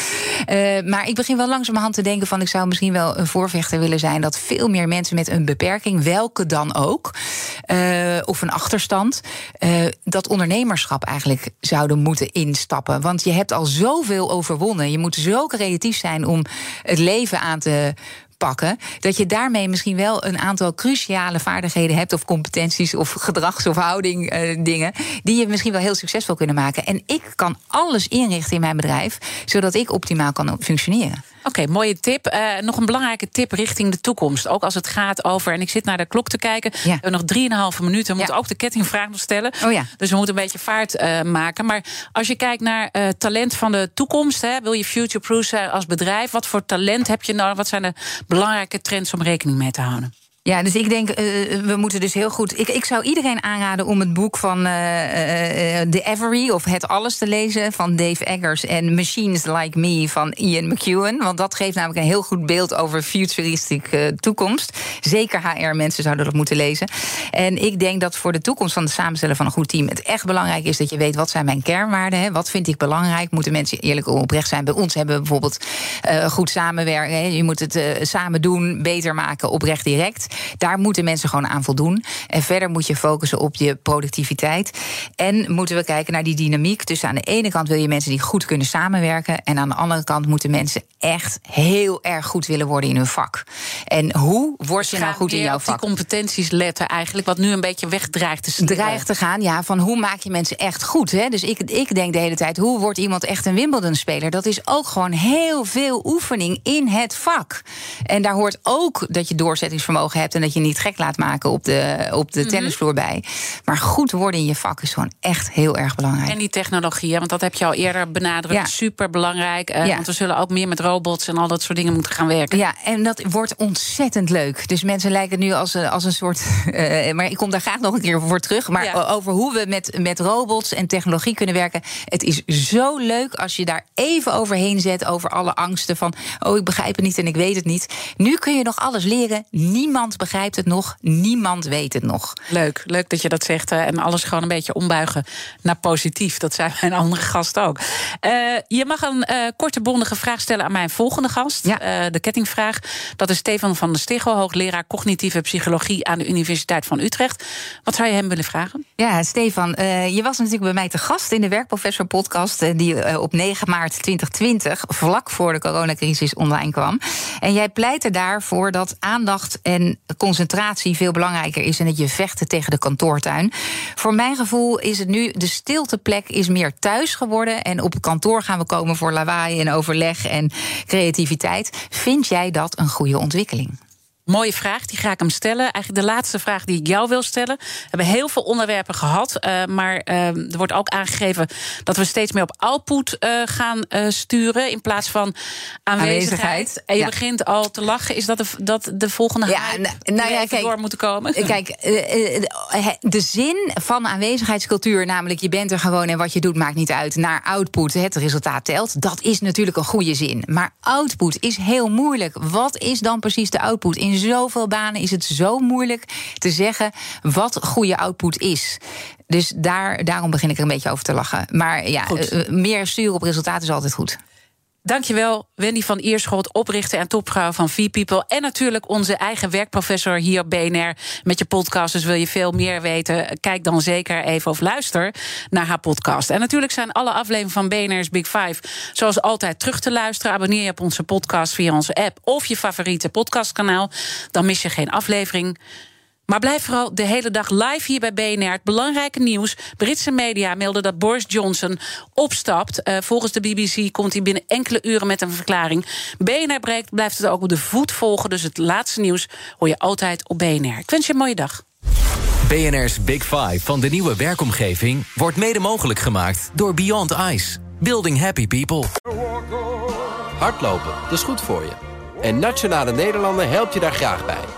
Uh, maar ik begin wel langzamerhand te denken van... ik zou misschien wel een voorvechter willen zijn... dat veel meer mensen met een beperking, welke dan ook... Uh, of een achterstand, uh, dat ondernemerschap eigenlijk zouden moeten instappen. Want je hebt al zoveel overwonnen. Je moet zo creatief zijn om het leven aan te pakken. Dat je daarmee misschien wel een aantal cruciale vaardigheden hebt, of competenties, of gedrags- of houding uh, dingen, die je misschien wel heel succesvol kunnen maken. En ik kan alles inrichten in mijn bedrijf, zodat ik optimaal kan functioneren. Oké, okay, mooie tip. Uh, nog een belangrijke tip richting de toekomst. Ook als het gaat over. En ik zit naar de klok te kijken. Ja. We hebben nog drieënhalve minuten. We moeten ook de kettingvraag nog stellen. Oh ja. Dus we moeten een beetje vaart uh, maken. Maar als je kijkt naar uh, talent van de toekomst. Hè, wil je future-proof zijn als bedrijf? Wat voor talent heb je nodig? Wat zijn de belangrijke trends om rekening mee te houden? Ja, dus ik denk, uh, we moeten dus heel goed. Ik, ik zou iedereen aanraden om het boek van uh, uh, The Every of Het Alles te lezen van Dave Eggers en Machines Like Me van Ian McEwan. Want dat geeft namelijk een heel goed beeld over futuristische toekomst. Zeker HR-mensen zouden dat moeten lezen. En ik denk dat voor de toekomst van het samenstellen van een goed team het echt belangrijk is dat je weet wat zijn mijn kernwaarden. Hè? Wat vind ik belangrijk? Moeten mensen eerlijk oprecht zijn? Bij ons hebben we bijvoorbeeld goed samenwerken. Hè? Je moet het samen doen, beter maken, oprecht direct. Daar moeten mensen gewoon aan voldoen. En verder moet je focussen op je productiviteit. En moeten we kijken naar die dynamiek. Dus aan de ene kant wil je mensen die goed kunnen samenwerken. En aan de andere kant moeten mensen echt heel erg goed willen worden in hun vak. En hoe word je nou goed in jouw vak? Die competenties letten eigenlijk, wat nu een beetje wegdreigt te. Dreigt te gaan, ja. Van hoe maak je mensen echt goed? Hè? Dus ik, ik denk de hele tijd, hoe wordt iemand echt een Wimbledon-speler? Dat is ook gewoon heel veel oefening in het vak. En daar hoort ook dat je doorzettingsvermogen hebt en dat je niet gek laat maken op de, op de tennisvloer bij. Maar goed worden in je vak is gewoon echt heel erg belangrijk. En die technologie, want dat heb je al eerder benadrukt. Ja. Super belangrijk. Uh, ja. Want we zullen ook meer met robots en al dat soort dingen moeten gaan werken. Ja, en dat wordt ontzettend leuk. Dus mensen lijken nu als, als een soort. Uh, maar ik kom daar graag nog een keer voor terug. Maar ja. over hoe we met, met robots en technologie kunnen werken. Het is zo leuk als je daar even overheen zet. Over alle angsten van. Oh, ik begrijp het niet en ik weet het niet. Nu kun je nog alles leren. Niemand begrijpt het nog. Niemand weet het nog. Leuk, leuk dat je dat zegt. En alles gewoon een beetje ombuigen naar positief. Dat zijn mijn andere gasten ook. Uh, je mag een uh, korte, bondige vraag stellen aan mijn volgende gast. Ja. de kettingvraag. Dat is Stefan van der Stichel, hoogleraar cognitieve psychologie aan de Universiteit van Utrecht. Wat zou je hem willen vragen? Ja, Stefan, je was natuurlijk bij mij te gast in de Werkprofessor podcast. die op 9 maart 2020, vlak voor de coronacrisis, online kwam. En jij pleitte daarvoor dat aandacht en concentratie veel belangrijker is... en dat je vechten tegen de kantoortuin. Voor mijn gevoel is het nu, de stilteplek is meer thuis geworden... en op het kantoor gaan we komen voor lawaai en overleg en creativiteit. Vind jij dat een goede ontwikkeling? Mooie vraag, die ga ik hem stellen. Eigenlijk de laatste vraag die ik jou wil stellen. We hebben heel veel onderwerpen gehad, uh, maar uh, er wordt ook aangegeven dat we steeds meer op output uh, gaan sturen in plaats van aanwezigheid. aanwezigheid en je ja. begint al te lachen. Is dat de, dat de volgende ja, nou ja, kijk, door moeten komen? Kijk, de zin van aanwezigheidscultuur, namelijk je bent er gewoon en wat je doet maakt niet uit, naar output, het resultaat telt, dat is natuurlijk een goede zin. Maar output is heel moeilijk. Wat is dan precies de output? In zoveel banen is het zo moeilijk te zeggen wat goede output is. Dus daar, daarom begin ik er een beetje over te lachen. Maar ja, uh, meer sturen op resultaten is altijd goed. Dankjewel, Wendy van Ierschot, oprichter en topvrouw van V-People. En natuurlijk onze eigen werkprofessor hier op BNR met je podcast. Dus wil je veel meer weten, kijk dan zeker even of luister naar haar podcast. En natuurlijk zijn alle afleveringen van BNR's Big Five zoals altijd terug te luisteren. Abonneer je op onze podcast via onze app of je favoriete podcastkanaal. Dan mis je geen aflevering. Maar blijf vooral de hele dag live hier bij BNR. Het belangrijke nieuws. Britse media melden dat Boris Johnson opstapt. Uh, volgens de BBC komt hij binnen enkele uren met een verklaring. BNR breekt, blijft het ook op de voet volgen. Dus het laatste nieuws hoor je altijd op BNR. Ik wens je een mooie dag. BNR's Big Five van de nieuwe werkomgeving... wordt mede mogelijk gemaakt door Beyond Ice. Building happy people. Hardlopen, dat is goed voor je. En Nationale Nederlanden helpt je daar graag bij.